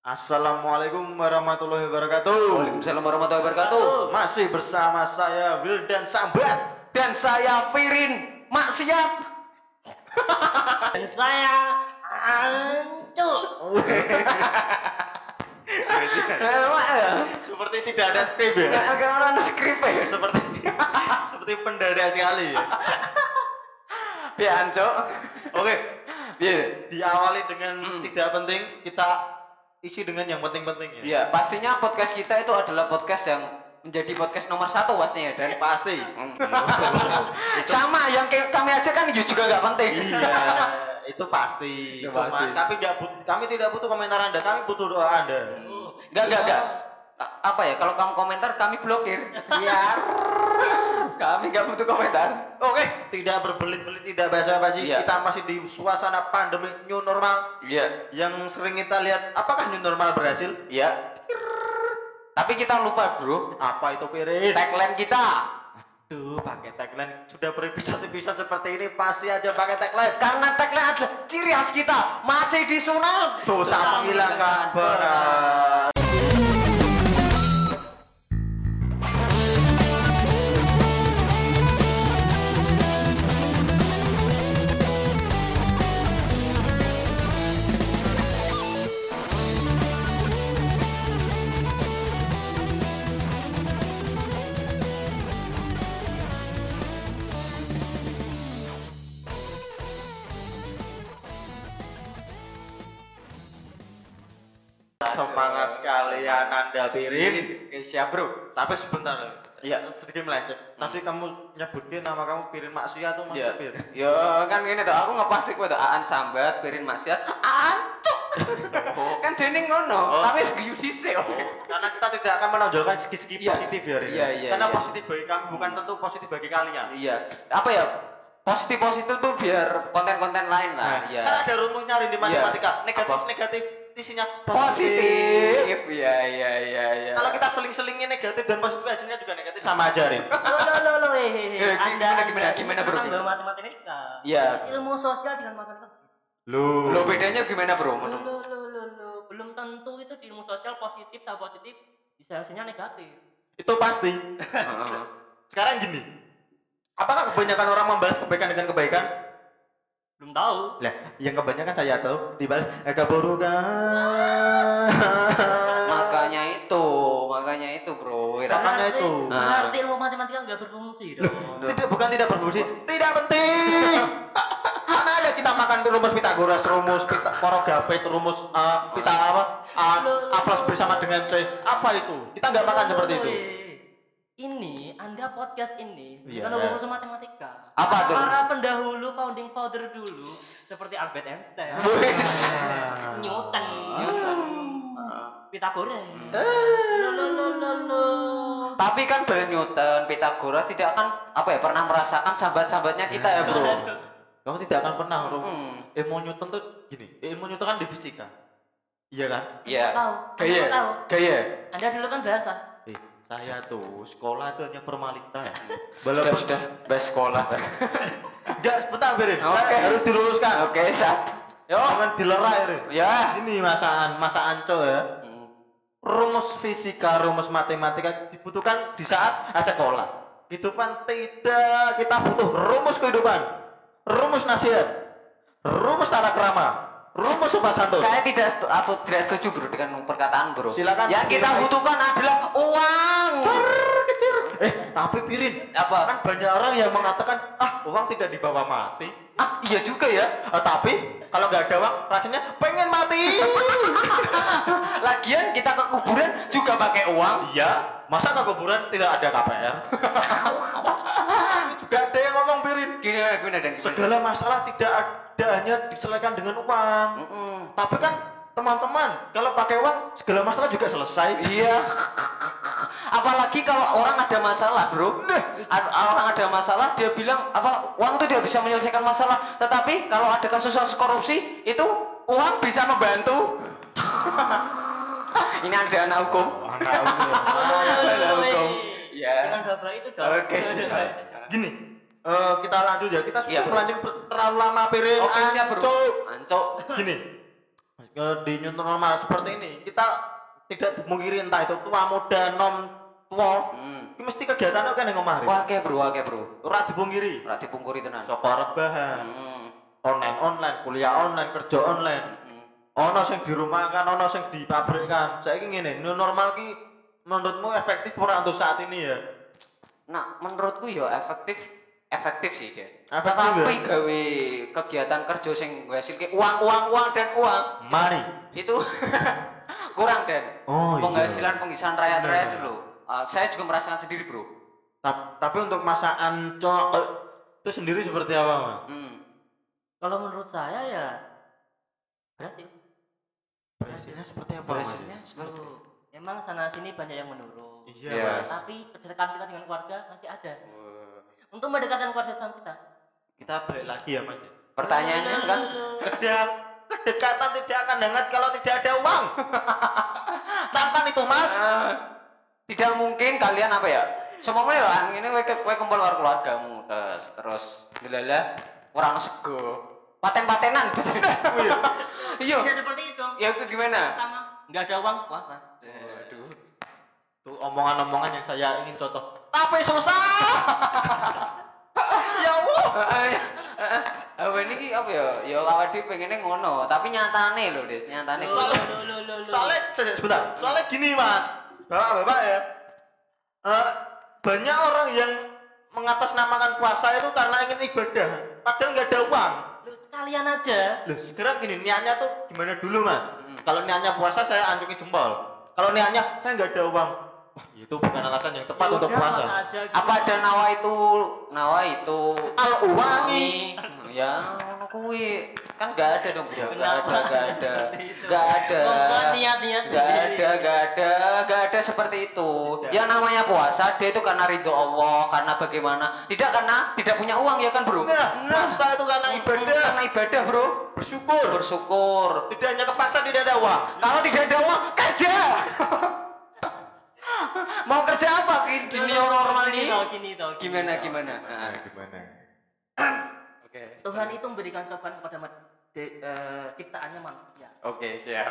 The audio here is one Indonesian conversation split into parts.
Assalamualaikum warahmatullahi wabarakatuh. Waalaikumsalam warahmatullahi wabarakatuh. Masih bersama saya Wildan Sambat. Dan saya Firin Maksiat. dan saya ancur Seperti tidak ada skrip ya. Agak orang skrip ya. Seperti seperti pendadak sekali ya. Anco. Oke, Iya. diawali dengan tidak penting kita isi dengan yang penting-penting ya. Iya, pastinya podcast kita itu adalah podcast yang menjadi podcast nomor satu pastinya dan Pasti. sama yang kami aja kan juga nggak penting. Iya, itu pasti. Itu Cuma pasti. kami nggak but- kami tidak butuh komentar Anda, kami butuh doa Anda. Enggak, enggak, enggak. A- Apa ya? Kalau kamu komentar kami blokir. Siar. kami nggak butuh komentar. Oke, tidak berbelit-belit, tidak basa-basi. Iya. Kita masih di suasana pandemi new normal Iya. yang sering kita lihat. Apakah new normal berhasil? Iya. Tapi kita lupa, Bro. Apa itu piring? Tagline kita. Aduh, pakai tagline sudah berepisode-episode seperti ini pasti aja pakai tagline. Karena tagline adalah ciri khas kita masih disunat. Susah menghilangkan berat. Semangat sekali ya Nanda Pirin. Oke, siap, Bro. Tapi sebentar, Iya. sedikit melencet. Tadi kamu nyebutin nama kamu Pirin Maksiat tuh Ya, maksudnya Pirin. ya kan gini tuh, aku ngepas iku tuh Aan sambat, pirin maksiat, Aan cuk. kan jeneng ngono, Oh. tapi segiyu dhisik. Oh, karena kita tidak akan menonjolkan segi-segi Iya. positif ya. Iya, iya, Karena iya. positif bagi kamu bukan tentu positif bagi kalian. Iya. Apa ya? Positif positif tuh biar konten-konten lain lah. Nah, Iya. Kan ada rumusnya di matematika. Iya. Negatif Apa? negatif isinya Positif. Iya, iya, iya, iya. Kalau kita seling-selingin negatif dan positif hasilnya juga negatif sama aja, Rin. lo lo lo lo hehehe Eh, anda gimana, gimana, Anda bro? menambah matematika Iya. ilmu sosial dengan matematika Lu. Lo bedanya gimana, Bro? lo lo lo lo lo belum tentu itu di ilmu sosial positif tak positif bisa hasilnya negatif Itu pasti. Heeh. Sekarang gini. Apakah kebanyakan orang membalas kebaikan dengan kebaikan? Belum tahu Lah, yang kebanyakan saya tahu dibalas eh, keburukan. makanya itu, makanya itu, Bro. Makanya itu. berarti ilmu matematika nggak berfungsi dong tidak bukan tidak berfungsi, tidak penting. Mana ada kita makan rumus Pitagoras, rumus pita, rumus uh, pita apa? A, A plus B sama dengan C. Apa itu? Kita nggak makan seperti itu. Ini anda podcast ini Iya. bukan urusan matematika Apa tuh? para pendahulu founding father dulu seperti Albert Einstein Wis. Newton, Pythagoras. Hmm. Lo lo lo lo lo. Tapi kan Bel Newton, Pythagoras tidak akan apa ya pernah merasakan sahabat-sahabatnya kita ya, Bro. Kamu tidak akan pernah, Rom. Hmm. Ilmu Newton tuh gini, ilmu Newton kan di fisika. Iya kan? Iya. Tahu, Gaya. tahu. Gaya. Anda dulu kan bahasa. Saya tuh sekolah tuh hanya formalitas. Sudah, Walaupun sudah. Best sekolah. enggak sebentar, Berin. Oke. Saya harus diluruskan. Oke, Sat. Yo. Jangan dilerai, Rin. Ya. Ini masa masa anco ya. Rumus fisika, rumus matematika dibutuhkan di saat sekolah. Kehidupan tidak, kita butuh rumus kehidupan, rumus nasihat, rumus tata krama, rumus sopan santun. Saya tidak setu- atau tidak setuju, Bro, dengan perkataan, Bro. Silakan. Yang kita butuhkan adalah uang. Cer, kecil. Eh, tapi Pirin, Apa? kan banyak orang yang mengatakan, ah uang tidak dibawa mati. Ah, iya juga ya. Eh, tapi kalau nggak ada uang, rasanya pengen mati. Lagian kita ke kuburan juga pakai uang. Iya, masa ke kuburan tidak ada KPR? Juga ada yang ngomong Pirin. Gini, gini dan gini. Segala masalah tidak ada hanya diselesaikan dengan uang. Tapi kan teman-teman, kalau pakai uang segala masalah juga selesai. Iya. Apalagi kalau orang ada masalah, bro. Ad- orang ada masalah, dia bilang apa uang itu dia bisa menyelesaikan masalah. Tetapi kalau ada kasus-kasus korupsi, itu uang bisa membantu. Ini ada anak hukum. Anak hukum. Ya. Jangan gabrak itu dong. Oke, siap. Gini, eh, kita lanjut ya. Kita sudah Iya, melanjut terlalu lama Pirin. Oke, siap, bro. Ancok. Gini, di new normal seperti ini kita tidak dipungkiri entah itu tua muda nom tua Hmm. ini mesti kegiatannya kan yang ngomong Wah, kayak bro, kayak bro. ora dipungkiri Ora dipungkuri tenan. soko rebahan Hmm. online online kuliah online kerja online ono sing di rumah kan ono sing di pabrik kan saya ingin new normal ki menurutmu efektif ora untuk saat ini ya Nah, menurutku ya efektif efektif sih dia. Efektif Tapi ya? gawe kegiatan kerja sing ngasilke uang uang uang dan uang money itu kurang dan Oh, iya. penghasilan pengisian rakyat rakyat itu loh. Uh, saya juga merasakan sendiri bro. Ta- tapi untuk masa anco eh, itu sendiri seperti apa mas? Hmm. Kalau menurut saya ya berarti Berhasilnya seperti apa Berhasilnya mas? seperti emang sana sini banyak yang menurun. Iya Iya. mas. Tapi kedekatan kita dengan keluarga masih ada. Untuk mendekatkan keluarga sama kita. Kita balik lagi ya mas. Pertanyaannya kan Kedang kedekatan tidak akan hangat kalau tidak ada uang. Camkan itu mas. eh, tidak mungkin kalian apa ya? Semuanya lah ini kowe kowe kumpul karo keluargamu terus terus lala orang sego. Paten-patenan. Iya. Tidak seperti itu dong. Ya itu gimana? Pertama, nggak ada uang puasa. Waduh. Tuh omongan-omongan yang saya ingin contoh. Tapi susah. ya Allah. Apa ini ki apa ya? Ya awak dhewe pengennya ngono, tapi nyatane lho, Des. Nyatane Loh, Soalnya, loh, loh, loh, loh. soalnya se- sebentar. Soalnya gini mas, bapak-bapak ya. Eh, banyak orang yang mengatasnamakan puasa itu karena ingin ibadah, padahal nggak ada uang. Loh, kalian aja. Loh, sekarang gini, niatnya tuh gimana dulu mas? Kalau niatnya puasa saya anjungin jempol. Kalau niatnya saya nggak ada uang, wah itu bukan alasan yang tepat Ya untuk puasa aja gitu. apa ada nawa itu nawa itu Al uwangi. ya kuwi. Kan gak ada dong bro. gak ada gak ada. Gak ada. Gak ada gak ada gak ada seperti itu. Tidak. yang namanya puasa dia itu karena ridho Allah karena bagaimana. Tidak karena tidak punya uang ya kan bro? Nah, puasa itu karena ibadah, karena ibadah bro. Bersyukur. bersyukur. Tidak hanya ke pasar tidak ada uang. kalau tidak ada uang kerja. Mau kerja apa? Di dunia normal ini. gimana gimana? Nah, gimana? Tuhan itu memberikan cobaan kepada de- eh, ciptaannya manusia. oke siap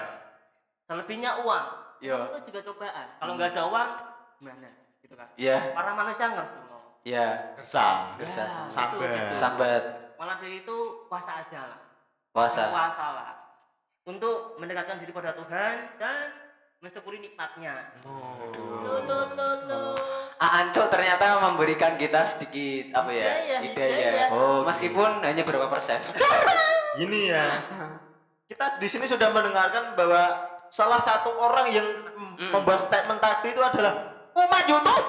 Selebihnya uang. Iya. Uang itu juga cobaan. Kalau nggak ada uang, gimana? Gitu kan. Iya, Para manusia nggak semua. iya. Kesal. Bisa. Sabar. Sambat Malah dari itu puasa aja lah. puasa. Puasa lah. Untuk mendekatkan diri pada Tuhan dan mensyukuri nikmatnya. Oh. Tuh, tuh, tuh, tuh. Ah, Anco ternyata memberikan kita sedikit apa ya? Hidayah, Ide hidayah. ya. Oh, Meskipun hanya berapa persen. Gini ya. Kita di sini sudah mendengarkan bahwa salah satu orang yang m- membuat statement tadi itu adalah umat YouTube.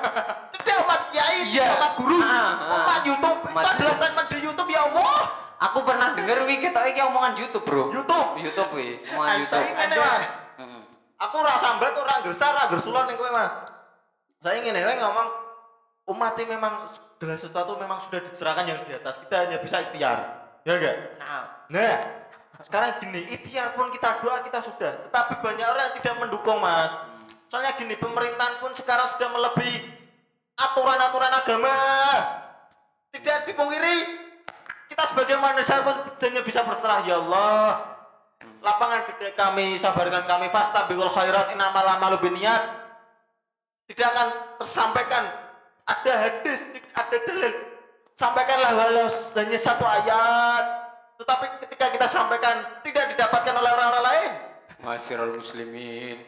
Tidak umat kiai, Iya. umat guru. Ah, ah. Umat YouTube. Umat itu adalah statement di YouTube ya Allah. Aku pernah denger wi kita iki omongan YouTube, Bro. YouTube. YouTube wi, omongan YouTube. Saya ingin mas. Aku rasa sambat orang gersar, orang gersulon yang kowe mas. Saya ingin kowe ngomong umat ini memang segala sesuatu memang sudah diserahkan yang di atas kita hanya bisa ikhtiar. Ya enggak Nah, nah sekarang gini ikhtiar pun kita doa kita sudah. Tetapi banyak orang yang tidak mendukung mas. Soalnya gini pemerintahan pun sekarang sudah melebihi aturan-aturan agama. Tidak dipungkiri kita sebagai manusia pun hanya bisa berserah ya Allah lapangan gede kami sabarkan kami fasta biwul khairat inamal amalu biniat tidak akan tersampaikan ada hadis ada dalil sampaikanlah walau hanya satu ayat tetapi ketika kita sampaikan tidak didapatkan oleh orang-orang lain Masyarul muslimin.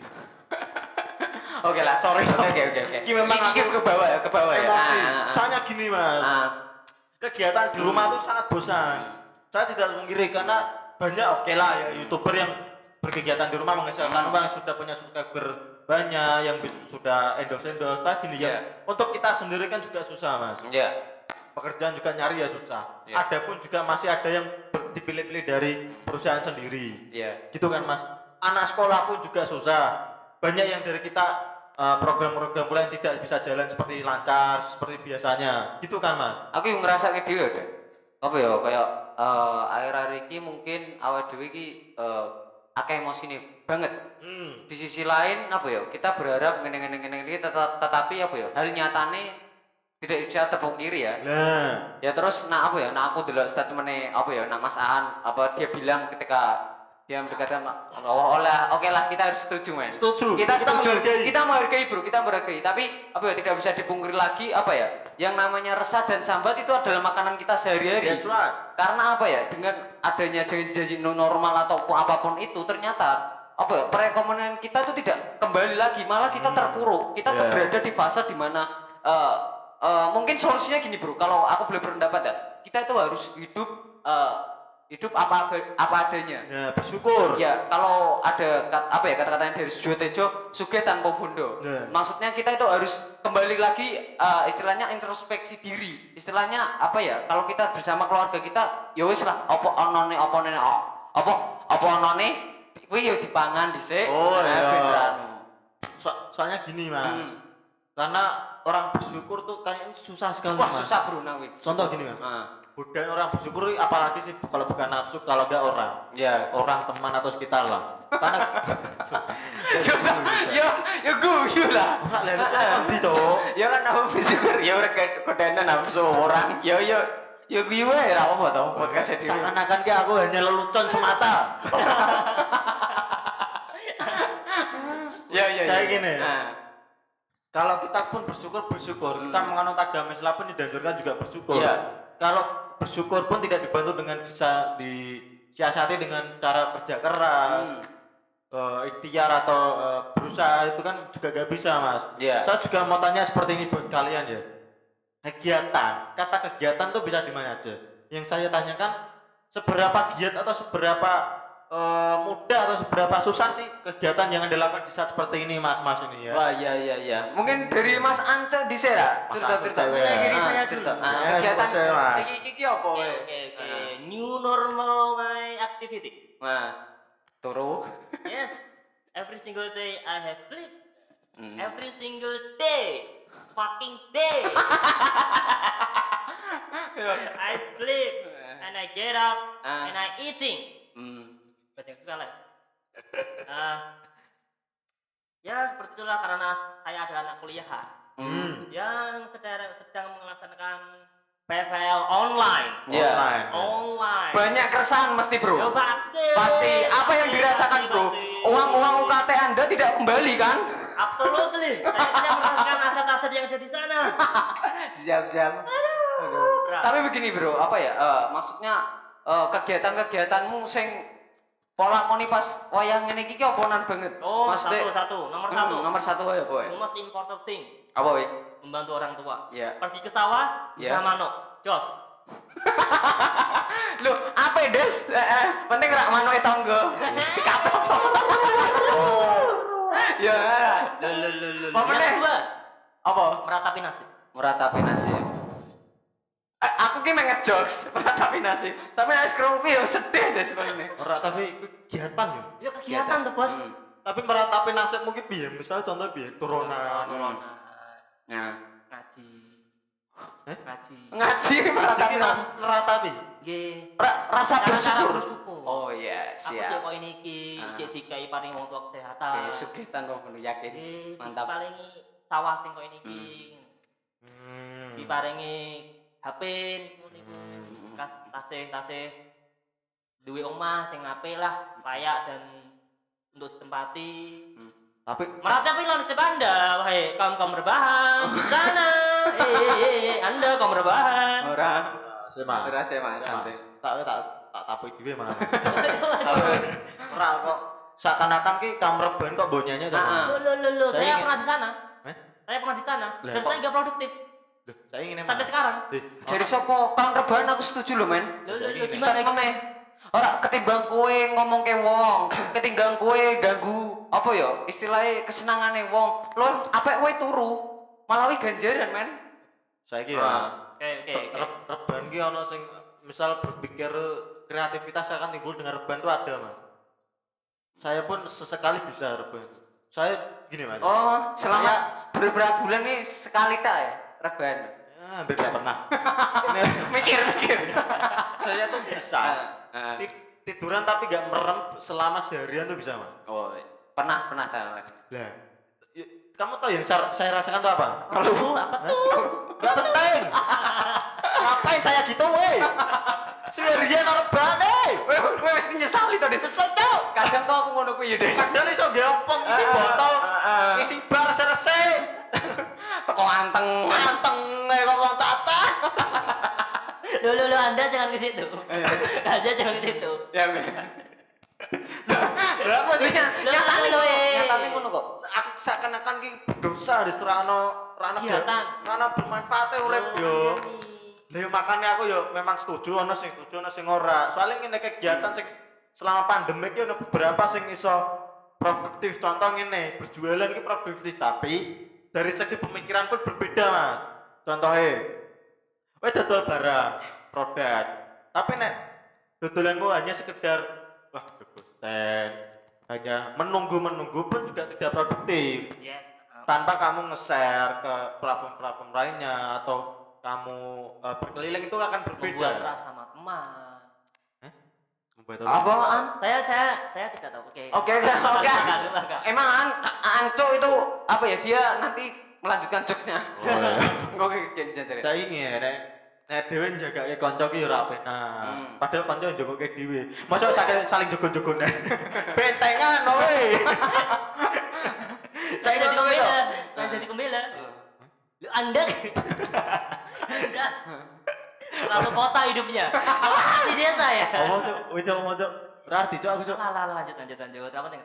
Oke lah, Sorry, Oke sorry. oke oke oke. Memang aku- ke bawah ya, ke bawah ya. emosi Ah, ah, soalnya gini mas ah. kegiatan di rumah itu sangat bosan saya tidak mengkiri karena banyak oke lah ya youtuber yang berkegiatan di rumah menghasilkan uang sudah punya subscriber banyak yang sudah endorse endorse tapi gini ya Iya. untuk kita sendiri kan juga susah mas Ya. pekerjaan juga nyari ya susah Iya. ada pun juga masih ada yang dipilih-pilih dari perusahaan sendiri Ya. gitu kan mas anak sekolah pun juga susah banyak yang dari kita eh, program-program pula yang tidak bisa jalan seperti lancar seperti biasanya gitu kan mas Aku yang ngerasa ke deh. Apa ya kayak eh, akhir-akhir ini mungkin awal dhewe iki eh, akeh emosine banget. hmm. Di sisi lain apa ya? Kita berharap ngene-ngene ngene iki teta- tetapi apa ya? Hal nyatane tidak bisa terpungkiri ya. nah Ya terus nah apa ya? Nah aku delok statementnya apa ya? Nah Mas Aan apa dia bilang ketika dia mendekatkan oh, lah oke lah kita harus setuju men Setuju. kita, Kita setuju menghargai. kita menghargai bro. Kita menghargai. Tapi apa ya tidak bisa dipungkiri lagi apa ya yang namanya resah dan sambat itu adalah makanan kita sehari-hari. That's right. karena apa ya dengan adanya janji-janji no normal atau apa pun itu ternyata apa ya perekonomian kita itu tidak kembali lagi. Malah kita terpuruk. Kita Yeah. berada di fase di mana eh, eh, mungkin solusinya gini bro. Kalau aku boleh berpendapat ya kita itu harus hidup eh, hidup apa apa adanya Ya, bersyukur. Ya, kalau ada apa ya kata-katanya dari Sujo Tejo, suge tanpa bondo. Ya. Maksudnya kita itu harus kembali lagi eh, istilahnya introspeksi diri. Istilahnya apa ya? Kalau kita bersama keluarga kita, ya wis lah apa onone apa nene oh, apa apa onone kuwi ya dipangan dhisik. Oh, Nah, iya. So- soalnya gini mas, Hmm. karena orang bersyukur tuh kayaknya susah sekali Wah, mas. susah bro nawi. Contoh gini mas, Nah, budaya orang bersyukur apalagi sih kalau bukan nafsu kalau enggak orang, ya. orang teman atau sekitar lah. Karena ya ya guyu lah. Ora lha lucu nanti cowok. ya kan aku bersyukur ya ora kodene nafsu orang ya ya ya gue wae ra apa tau podcast dhewe Seakan-akan kayak aku hanya lelucon semata. ya ya Kayak ya. gini. Kalau kita pun bersyukur bersyukur, kita menganut agama Islam pun dianjurkan juga bersyukur. Iya. Kalau bersyukur pun tidak dibantu dengan bisa disiasati dengan cara kerja keras, eh, ikhtiar atau eh, berusaha itu kan juga gak bisa mas. Iya. Saya juga mau tanya seperti ini buat kalian ya. Kegiatan, kata kegiatan tuh bisa di mana aja. Yang saya tanyakan seberapa giat atau seberapa eh, mudah atau seberapa susah sih kegiatan yang anda lakukan di saat seperti ini mas-mas ini ya. wah ya ya ya mungkin dari Mas Anco di Sera Mas cerita cerita cewek. Ah, saya cerita dulu. Ah, Ya, kegiatan saya, Mas. iki iki apa Oke, oke, oke. New normal my activity. nah turu Yes, every single day I have sleep. Hmm. Every single day, fucking day. I sleep and I get up Ah. and I eating. hmm. Baca kepala. Ah, ya seperti itulah karena saya ada anak kuliahan Hmm. yang sedang sedang melaksanakan PPL online. Ya. Online. Online. banyak keresahan mesti Ya bro pasti. pasti apa yang dirasakan pasti, bro pasti. uang uang UKT anda tidak kembali kan Absolutely. Saya tidak merasakan aset-aset yang ada di sana. Berat. tapi begini bro apa ya eh, maksudnya eh, kegiatan-kegiatanmu sing pola koni pas wayang ini iki oponan banget Oh, Maksudnya- satu satu, nomor Hmm, satu. nomor satu ya boy The most important thing apa boy membantu orang tua. Iya. Pergi ke sawah, Iya. bisa manuk, jos. Lu apa ya, Des? Eh, eh, penting rak mano tonggo. Dikapok sama Ya. Lo lo lo lo. Apa meratapi nasib. Meratapi nasib. Aku ki main ngejokes meratapi nasib. Tapi krungu ki ya sedih deh sebenarnya. Ora tapi kegiatan ya. Ya kegiatan tuh bos. Tapi meratapi nasib mungkin piye? Misalnya contoh piye? Turunan. Nah, Ngaji. Eh? Ngaji. ngaji Masih meratapi nas nasib. meratapi. Ra- rasa bersyukur. Oh iya, Aku cek siap. kok ini ki, Ah. cek dikai paring wong tua kesehatan. Oke, sugitan kok penuh yakin. Mantap. Diparingi sawah sing kok ini ki. Hmm. Diparingi HP niku niku. Kas- Tasih tasih duwe omah sing apik lah, layak dan untuk ditempati. Tapi Meratapi nasib Anda, wahai kaum kaum rebahan di sana. Eh, eh, eh, Anda kaum rebahan. Ora. sih mas. Ora sih, Mas. Santai. Santai. Tak tak tak tapi dhewe mana. Ora kok seakan-akan ki kamar ban kok bonyanya tuh. Ah, ah. Lo lo lo Saya saya ingin- pernah di sana. Eh? Saya pernah di sana dan saya nggak produktif saya ingin sampai sekarang. Eh, Jadi sopo kang rebahan aku setuju loh men. Lo lo Saya lo ingin- gimana? Start meneh. Ora ketimbang kowe ngomong ke wong, ketimbang kowe ganggu apa ya istilahnya kesenangane wong. Lo apik kowe turu, malah wi ganjaran men. saya ki ya. Ah. Oke oke oke. Re- Reban ki ono sing misal berpikir kreativitas akan timbul dengan reban itu ada mas. Saya pun sesekali bisa reban. Saya gini mas. Oh, selama Saya- beberapa bulan nih sekali tak ya rebahan. Ya, hampir nggak pernah. Mikir mikir. saya tuh bisa Ah, ah. ti- tiduran tapi nggak merem selama seharian tuh bisa mas. Oh, pernah pernah tak. Lah, y- kamu tahu yang saya, saya rasakan tuh apa? Kalau apa tuh? Gak penting. Ngapain saya gitu, woi? Seharian rebane. Kowe wis nyesali to, Des. Kesel cuk. Kadang tuh aku ngono kuwi ya, Des. Padahal iso gampang isi Ah, botol, ah, ah. isi bar serese. Teko anteng. Anteng kok wong cacat. Loh, loh, loh, Anda jangan ke situ. Raja jangan ke situ. Ya. Lah aku sih Nyatane kok. eh. Nyatane ngono kok. aku seakan-akan ki berdosa di serano rano Kegiatan. rano bermanfaat urip yo. Lah yo makane aku yo memang setuju ana sing setuju ana sing ora. Soalnya ngene kegiatan sing selama pandemi ki ono beberapa sing iso produktif. Contoh ngene, berjualan ki produktif tapi dari segi pemikiran pun berbeda, Mas. Contohnya, Kowe dodol barang, produk. Tapi nek dodolanmu hanya sekedar wah stand, hanya menunggu-menunggu pun juga tidak produktif. Yes. um, Tanpa kamu nge-share ke platform-platform lainnya atau kamu eh, berkeliling itu akan berbeda. Membuat rasa sama teman. Apaan? Saya, saya, saya tidak tahu. Oke. Oke, oke, oke. Emang an Anco itu apa ya? Dia nanti melanjutkan jokesnya. Oh, iya. Kayak jadi. Saya ingin nek nek dhewe njagake kanca ki ora penak. Hmm. Padahal kanca njogoke dhewe. Masa saling saling jogo-jogonan. Bentengan kowe. Saya jadi pembela. Saya jadi pembela. Lu Anda Anda Lalu kota hidupnya. Kalau di desa ya. Wis cuk, mau cuk. Berarti cuk aku cuk. Lah, lanjut, lanjut, lanjut. Apa penting.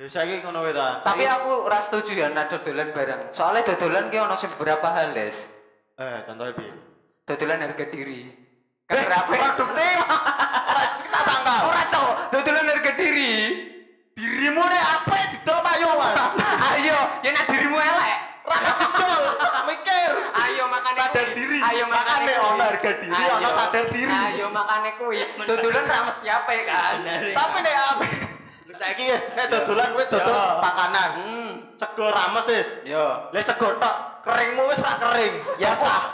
Ya saiki ngono wae ta. Tapi aku ora setuju ya nek dodolan barang. Soalnya dodolan ki ono sing beberapa hal, Des. eh contohnya piye? Dodolan harga diri. Eh, Kan rapi. produktif. Kita sangka. Ora, Cok. Dodolan harga diri. Dirimu nek apa didol payo, Mas. Ayo, ya nek dirimu elek. Ra didol, Ayo makane ono harga diri, ono sadar diri. Ayo makane kuwi. Dodolan ra mesti apa kan. Benar. Tapi nek apa? Lu saiki wis nek dodolan kowe dodol Yo. makanan. Hmm. Sego rames wis. Yo. Lah sego tok, keringmu wis ra kering. Ya sah.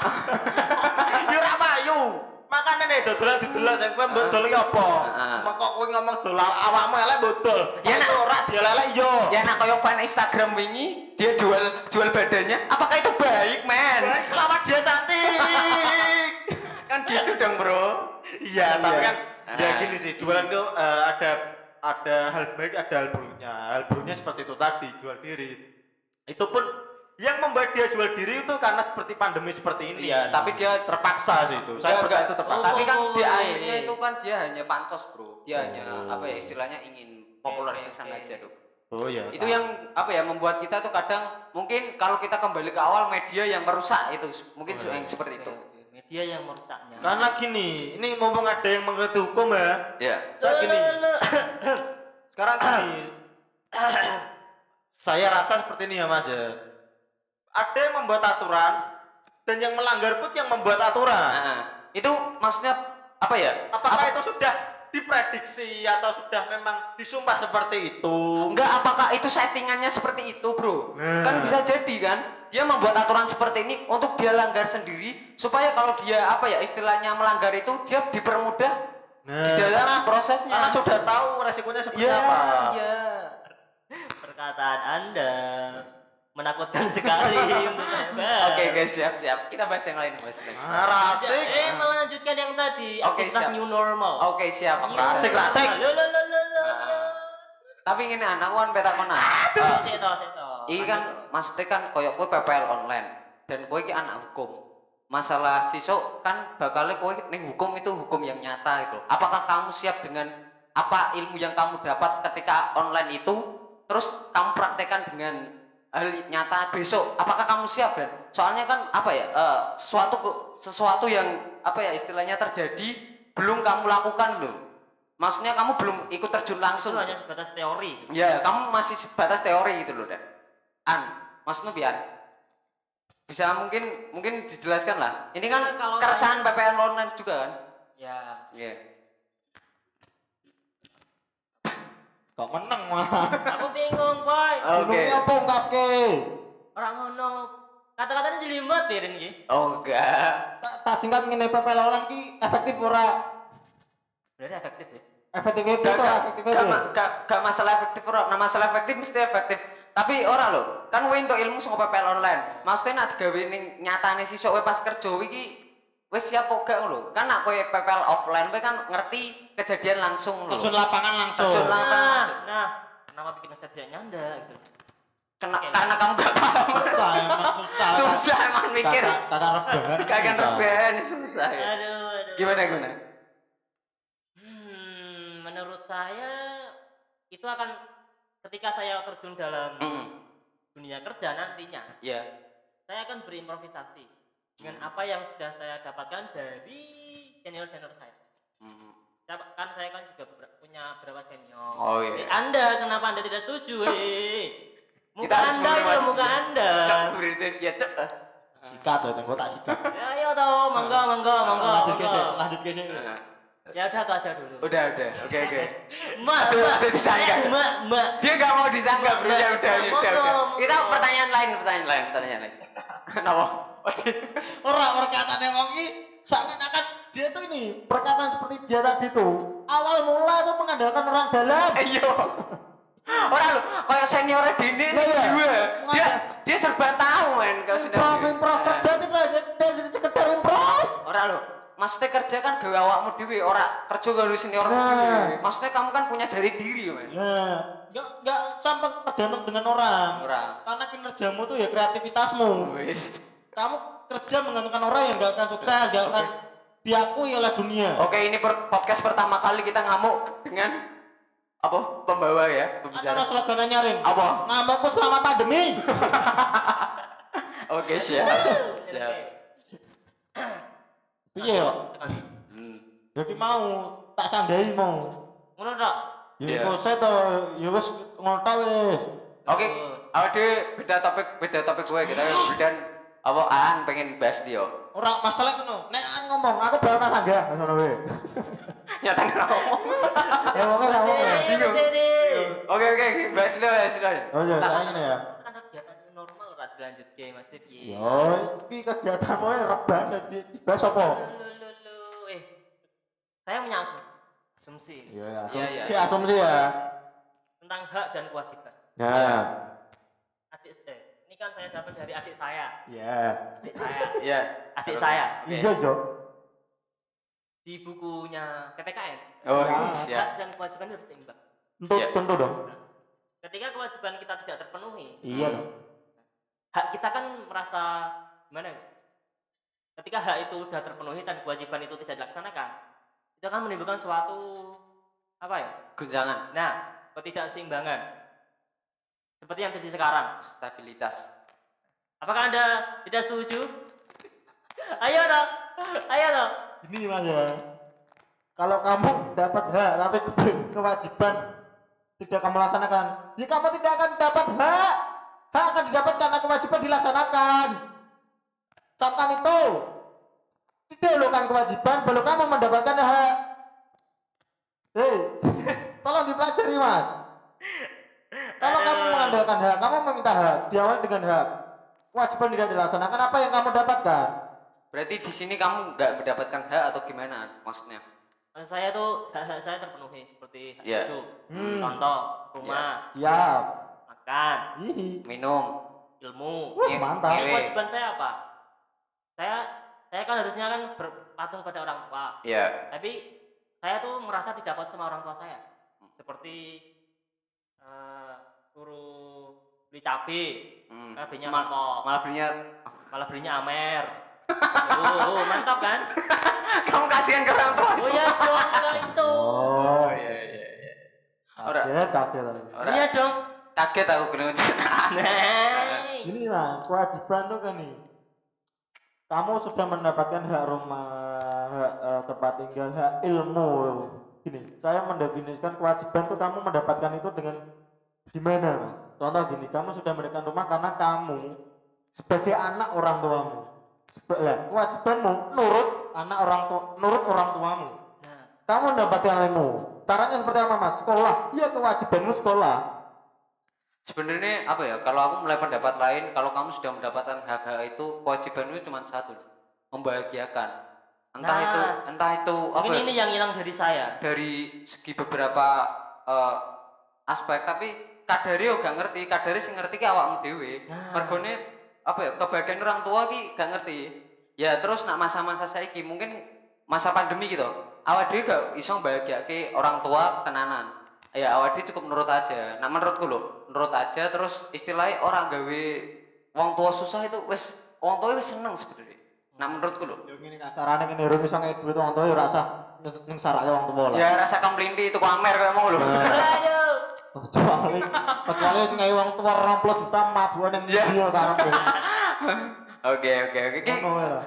Yo ra payu. Makane nek dodolan didelok sing kowe mbok dol iki apa? Mengko kowe ngomong dol awakmu elek mbok dol. Ya, Ya nak. ora dielek yo. Ya nak kaya fan Instagram wingi dia jual jual badannya. Apakah itu baik, men? Baik, Selama dia cantik. Kan gitu dong, Bro. Iya, tapi Iya. kan ya gini sih, jualan tuh eh, ada ada hal baik, ada hal buruknya. Hal buruknya seperti itu tadi, jual diri. Itu pun yang membuat dia jual diri itu karena seperti pandemi seperti ini. Iya, tapi dia terpaksa sih itu. Saya percaya itu terpaksa. Tapi kan Oh, di oh, akhirnya iya. itu kan dia hanya pansos, Bro. Dia hanya apa ya istilahnya ingin popularisan aja, tuh. Oh iya. Itu yang apa ya membuat kita tuh kadang mungkin kalau kita kembali ke awal media yang merusak itu mungkin Oh, iya. yang seperti itu. Media yang merusaknya. Karena gini, ini mumpung ada yang mengerti hukum ya. Ya. Saya gini, sekarang gini. saya rasa seperti ini ya Mas ya. Ada yang membuat aturan dan yang melanggar pun yang membuat aturan. Nah, itu maksudnya apa ya? Apakah Apa- itu sudah diprediksi atau sudah memang disumpah seperti itu? Enggak, apakah itu settingannya seperti itu, bro? Nah. Kan bisa jadi kan? Dia membuat aturan seperti ini untuk dia langgar sendiri supaya kalau dia apa ya istilahnya melanggar itu dia dipermudah di dalam karena- prosesnya. Karena sudah tahu resikonya seperti ya, apa. ya. Perkataan Anda menakutkan sekali untuk. Oke guys, siap siap. Kita bahas yang lain mas. Ah, asik. Eh, melanjutkan yang tadi. Oke, aktivitas siap. new normal. Oke siap. Asik, asik. Loh, loh, loh, loh, loh, Nah. loh. Tapi ini anak kan peta kona. Oh, seto, seto. Ini kan maksudnya kan koyok kue PPL online dan kue ki anak hukum. Masalah sisuk kan bakalnya kue ning hukum itu hukum yang nyata itu. Apakah kamu siap dengan apa ilmu yang kamu dapat ketika online itu terus kamu praktekkan dengan hal nyata besok apakah kamu siap dan soalnya kan apa ya eh, sesuatu ke- sesuatu yang apa ya istilahnya terjadi belum kamu lakukan loh maksudnya kamu belum ikut terjun itu langsung hanya sebatas teori. Ya, kamu masih sebatas teori gitu loh, Dan. An, maksudnya biar bisa mungkin mungkin dijelaskan lah. Ini kan kalau keresahan PPN online juga kan? Ya, Iya. Kok menang malah. aku bingung, boy. Oke. Bingung apa ungkapke? Orang ngono. Kata-katanya jelimet ya ini. Oh enggak. Tak tak singkat ngene PPL online ki efektif ora? Berarti efektif ya. Efektif itu Gak, ora efektif ma- gak, gak masalah efektif ora. Nah, masalah efektif mesti efektif. Tapi ora loh. Kan kowe entuk ilmu saka PPL online. Maksudnya nak gawe ning nyatane sisuk kowe pas kerja iki wis siap kok gak lho. Kan nak kowe PPL offline kowe kan ngerti kejadian langsung lho. Terjun lapangan langsung. Terjun lapangan. Nah, langsung. nah, kenapa bikin tidak nyanda gitu. Kena, karena kamu gak paham. Susah emang susah. Susah emang mikir. Kakak kakak rebahan. Susah. rebahan susah ya. Aduh, aduh. Gimana gimana? Hmm, menurut saya itu akan ketika saya terjun dalam Hmm. dunia kerja nantinya, Iya. saya akan berimprovisasi dengan apa yang sudah saya dapatkan dari senior senior saya. Saya, kan saya kan juga ber- punya beberapa senior. Oh, iya. Eh, anda kenapa anda tidak setuju? Hei? Muka Kita anda itu menghormati muka anda. Cek berita dia cek. Sikat tuh, tengok tak sikat. Ya, ayo toh, monggo, monggo, monggo. Lanjut ke sini, lanjut ke sini. Ya udah itu aja dulu. Udah udah. Oke oke. Mbak, aduh, disanggah. mbak, mbak. Dia gak mau disanggah bro. Ya udah Monggo, udah udah. Kita pertanyaan lain pertanyaan lain pertanyaan lain. Kenapa? Orang perkataan yang wong ini seakan-akan dia tuh ini perkataan seperti dia tadi tuh awal mula tuh mengandalkan orang dalam. Ayo. Orang lu kayak seniornya Dini Lah, iya. juga. Dia dia serba tahu men kalau sudah. Improv, improv kerja itu tidak sekedar improv. Orang lu Maksudnya kerja kan gawe awakmu dhewe, ora kerja karo senior Nah. dhewe. Maksudnya kamu kan punya jari diri, men. Nah, nggak nggak sampai tergantung dengan orang. Orang. Karena kinerjamu tuh ya kreativitasmu. Wis. Kamu kerja menggantungkan orang yang nggak akan sukses, nggak akan diakui oleh dunia. Oke, ini per- podcast pertama kali kita ngamuk dengan apa? Pembawa ya, Ada pembicara. orang slogan nyarin. Apa? Ngamukku selama pandemi. Oke, siap. Siap. Iya, kok. Hmm. Jadi mau tak sanggahi mau. Ngono tok. Ya Iya. kok saya tuh, ya wis ngono ta wis. Oke, awak dhewe beda topik, beda topik gue kita beda apa an pengen bahas dia. Ora masalah ngono. Nek an ngomong, aku bakal tak sanggah ngono wae. Nyata ngomong. Ya wong ora ngomong. ya. Bingung. Oke, oke, bahas dulu, bahas dulu. Oh iya, saya ngene ya. Kan kegiatan normal ora dilanjutke Mas Piye. Yo, iki kegiatanmu ya reban di dibahas apa? Eh, saya punya asumsi. Asumsi. Iya, Iya, asumsi, iya. asumsi ya. tentang hak dan kewajiban. Nah, eh, ini kan saya dapat dari adik saya. ya. Adik saya. Iya. Adik saya. Oke. Iya, Jo. Di bukunya PPKN. Oh, Ya. siap. Hak dan kewajiban harus seimbang. Tentu, Iya. tentu dong. Ketika kewajiban kita tidak terpenuhi, Iya dong. hak kita kan merasa gimana ya? Ketika hak itu sudah terpenuhi dan kewajiban itu tidak dilaksanakan, itu akan menimbulkan suatu apa ya? Guncangan, Nah, ketidakseimbangan. Seperti yang terjadi sekarang. stabilitas. Apakah Anda tidak setuju? Ayo dong. Ayo dong. Ini Mas ya. Kalau kamu dapat hak tapi ke- kewajiban tidak kamu laksanakan, ya kamu tidak akan dapat hak. Hak akan didapat karena kewajiban dilaksanakan. Camkan itu. Didahulukan kewajiban, baru kamu mendapatkan hak. Hei, tolong dipelajari mas. Kalau kamu mengandalkan hak, kamu meminta hak, diawali dengan hak. Kewajiban tidak dilaksanakan, apa yang kamu dapatkan? Berarti di sini kamu nggak mendapatkan hak atau gimana maksudnya? Maksud saya tuh hak-hak saya terpenuhi seperti hak Iya. hidup, Hmm. contoh, rumah, Siap. makan, Ih, Minum. ilmu. Wah, Nge- mantap. Ngewe. kewajiban saya apa? Saya saya kan harusnya kan berpatuh pada orang tua. Iya. Tapi saya tuh merasa tidak patuh sama orang tua saya. Seperti eh suruh beli cabai, Hmm. cabainya Ma- mangkok, Malah belinya malah belinya Amer. oh, oh, mantap kan? kamu kasihan ke orang tua. Oh ya, dong, kalau itu. Oh, iya iya iya. Ora. kaget, kaget. Ora. Iya dong. Kaget aku bilang Nah, Ini mas, kewajiban tuh kan nih. Kamu sudah mendapatkan hak rumah, hak eh, tempat tinggal, hak ilmu. Gini, saya mendefinisikan kewajiban tuh kamu mendapatkan itu dengan gimana mas? Contoh gini, kamu sudah mendapatkan rumah karena kamu sebagai anak orang tuamu. Seba- lah, kewajibanmu nurut anak orang tua, nurut orang tuamu. nah, Kamu mendapatkan ilmu. Caranya seperti apa mas? Sekolah. Iya kewajibanmu sekolah. Sebenarnya apa ya? Kalau aku mulai pendapat lain, kalau kamu sudah mendapatkan hak-hak itu, kewajibanmu cuma satu, membahagiakan. Entah Nah. itu, entah itu apa mungkin ya, ini yang hilang dari saya. dari segi beberapa eh, aspek, tapi kadari yo gak ngerti, kadari sing ngerti ki awakmu dhewe. Nah. Mergone apa ya? Kebagian orang tua ki gak ngerti. ya terus nak masa-masa saiki mungkin masa pandemi gitu awak dhewe gak iso bahagiake orang tua tenanan ya awak dhewe cukup nurut aja nah menurutku lho nurut aja terus istilahnya orang gawe wong tua susah itu wis wong tua wis seneng sebenarnya nah menurutku lho Yo ngene kasarane ngene urung iso ngek duit wong tuwa yo rasa ning sarake wong tuwa lah. ya rasa kemlinti itu amer kayak mau lho Aduh. Kecuali kecuali sing ngek wong tuwa 20 juta mabuan ning Ya. dia karepe. oke oke oke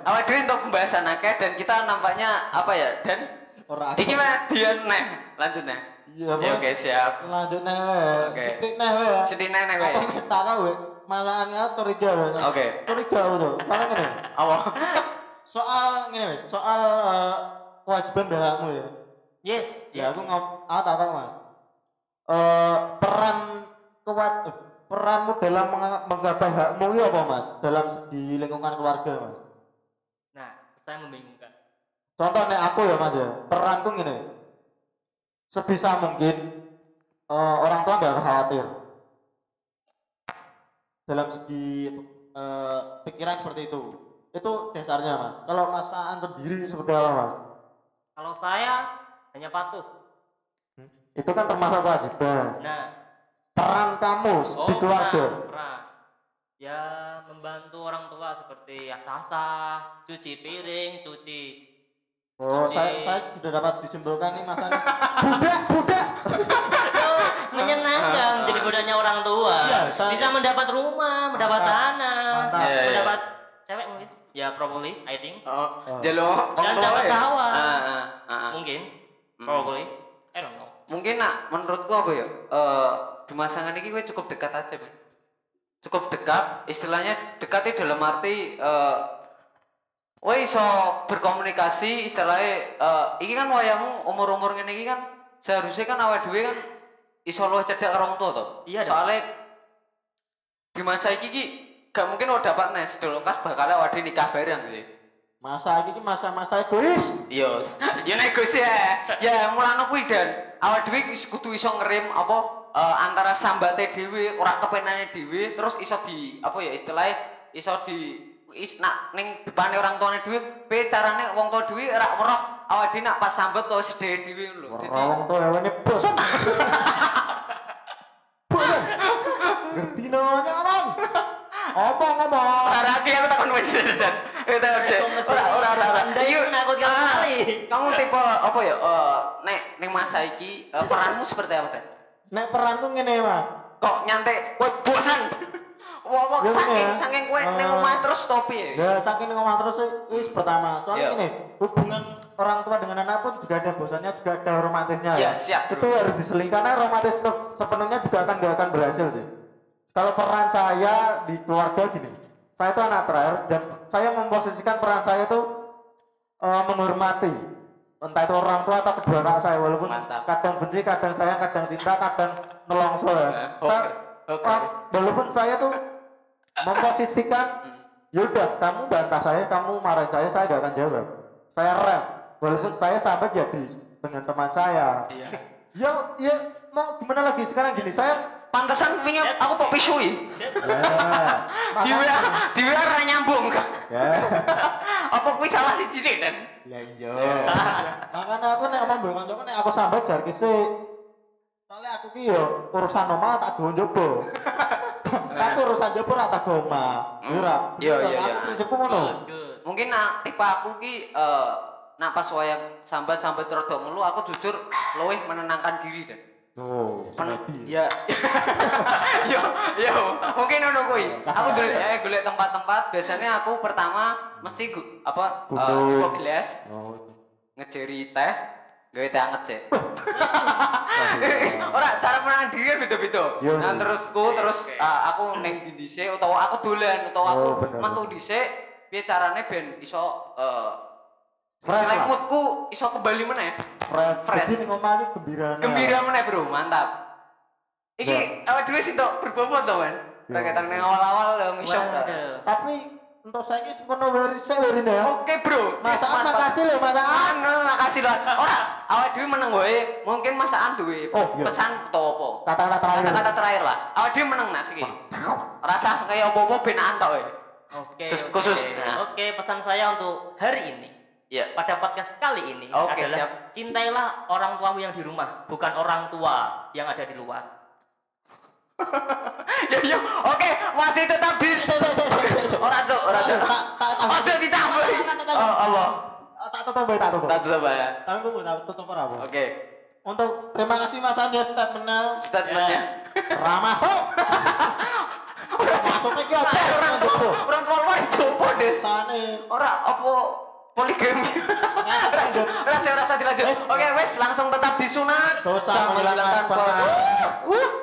awak dhewe untuk pembahasan akeh dan kita nampaknya apa ya dan Ora iki mah Dian neh lanjut neh Iya, Ya, Bos. oke siap Lanjut neh wae. Oke. Sithik neh wae. Sithik neh wae. Apa meta kae? Malahan ya curiga wae. Oke. Curiga wae. Soalnya ngene. apa Soal ngene wis, soal eh, kewajiban bahakmu ya. Yes. Ya aku ngom aku tak tahu Mas. Eh peran kuat eh, peranmu dalam meng- menggapai hakmu itu apa Mas? Dalam di lingkungan keluarga Mas. Nah, saya membingungkan. Contoh nih aku ya Mas ya, peranku gini. Sebisa mungkin eh, orang tua nggak khawatir dalam segi eh, pikiran seperti itu. Itu dasarnya Mas. Kalau Mas Aan sendiri seperti apa Mas? Kalau saya hanya patuh. Itu kan termasuk kewajiban. Nah, Peran kamu di keluarga. peran, peran. Ya membantu orang tua seperti asah cuci piring, cuci Oh, Oke. saya saya sudah dapat disimpulkan nih Mas Ani. budak, budak. Oh, menyenangkan menjadi budaknya orang tua. Iya, saya- Bisa mendapat rumah, mendapat Mantap. tanah, Mantap. Iya, iya. mendapat cewek mungkin. Ya probably, I think. oh Oh. jelo Dan dapat sawah. ah, ah, ah, ah. Mungkin, probably. I don't know. mungkin nak menurutku apa ya eh di masangan ini gue cukup dekat aja Bang. cukup dekat istilahnya dekat itu dalam arti eh Wah iso berkomunikasi istilahnya eh ini kan wayangmu umur-umur ngene iki kan seharusnya kan awal dhewe kan iso luwih orang tua toh. Iya. Soalnya di masa iki ki gak mungkin lo dapat nes dulu kas bakal awal dhewe nikah bareng sih. Masa ini masa-masa egois. Iya, ya negosiasi ya. Ya mulane kuwi dan awak dhewe wis kudu iso ngerim apa eh, antara sambate dhewe, ora kepenane dhewe, terus iso di apa ya istilahnya iso di is nak ning depane orang tuane dhewe, pe carane wong tua dhewe ora weruh awak dhewe nak pas sambet to sedhe dhewe lho. Dadi Rawang tuh hewan ini bosan. Bosan. Ngerti namanya omong. Omong omong. ora iki aku takon wis dan. Itu aja. Ora ora ora. Iya, itu menakutkan ah, sekali. Kamu tipe apa ya? Eh nek ning masa iki eh, peranmu seperti apa, Dan? Nek peranku ngene mas. kok nyantai kowe bosan wah wah Ya, saking ya. saking kowe ning omah terus topi Ya saking ngomong terus wis pertama. Iya. Soalnya gini, hubungan orang tua dengan anak pun juga ada bosannya, juga ada romantisnya Ya, ya. siap. Itu harus diseling karena romantis se- sepenuhnya juga akan gak akan berhasil sih. Kalau peran saya di keluarga gini, saya itu anak terakhir dan saya memposisikan peran saya itu eh, menghormati entah itu orang tua atau kedua kakak saya walaupun Mantap. kadang benci, kadang sayang, kadang cinta, kadang nelongso ya. Eh, Saya, oke. eh, walaupun saya tuh memposisikan yaudah kamu bantah saya kamu marahin saya saya gak akan jawab saya rem walaupun saya sampai jadi dengan teman saya Iya. ya ya mau gimana lagi sekarang gini saya pantesan pingin aku kok pisui ya, di WA di WA ora nyambung. Ya. Apa kuwi salah siji nih dan ya iya. Makanya aku nek ngomong mbek kancaku nek aku sambat jar kise soalnya aku ki yo urusan omah tak go njaba. Tapi urusan njaba ora tak go omah. Ora. Iya, iya, iya. aku prinsipku ngono. Mungkin nak tipe aku ki eh nak pas wayang sambat-sambat rodok mulu aku jujur luwih menenangkan diri dan Oh, semedi. ya. Yo yo mungkin ono kuwi. Aku golek eh golek tempat-tempat. Biasanya aku pertama mesti gu, apa eh, Gunung. cukup gelas. Oh, ngejeri teh gawe teh anget sih ora cara menang diri kan beda-beda. Nah terusku terus ah, aku neng di dhisik utawa aku dolan utawa aku Oh, metu dhisik piye carane ben iso eh Fresh moodku iso kembali meneh fresh. Fresh. Jadi ngomong ini gembira. gembira meneh bro mantap iki Ya. awak dhewe sih tok berbobot to kan. Rakyat neng awal-awal lo misok. Tapi untuk saya ini semono weri saya weri ya. oke bro Masaan Mantap. makasih loh masaan. Anu, makasih loh. Ora, awak dhewe meneng wae. Mungkin masaan duwe Oh, iya. pesan apa. Kata-kata terakhir. Kata-kata terakhir lah. Awak dhewe meneng nas iki. Rasa kaya apa-apa. Oke. Sus- oke. khusus, nah. Oke, pesan saya untuk hari ini Ya. pada podcast kali ini Oke, adalah siap. cintailah orang tuamu yang di rumah, bukan orang tua yang ada di luar. Ya ya. Oke, masih tetap di Ora cuk, ora cuk. Tak tak tak. Ojo ditambahi. Oh, Allah. Tak tutup tak tutup. Tak tutup ya. Tanggung tak tutup Bu. Oke. Untuk terima kasih Mas Andi statementnya Statementnya. Ramasuk. Masuk iki apa? Orang tua, orang tua luar jopo des. Sane. Ora apa poligami. Lanjut. Rasa rasa dilanjut. Oke, wes langsung tetap disunat. Susah menghilangkan pernah. Uh.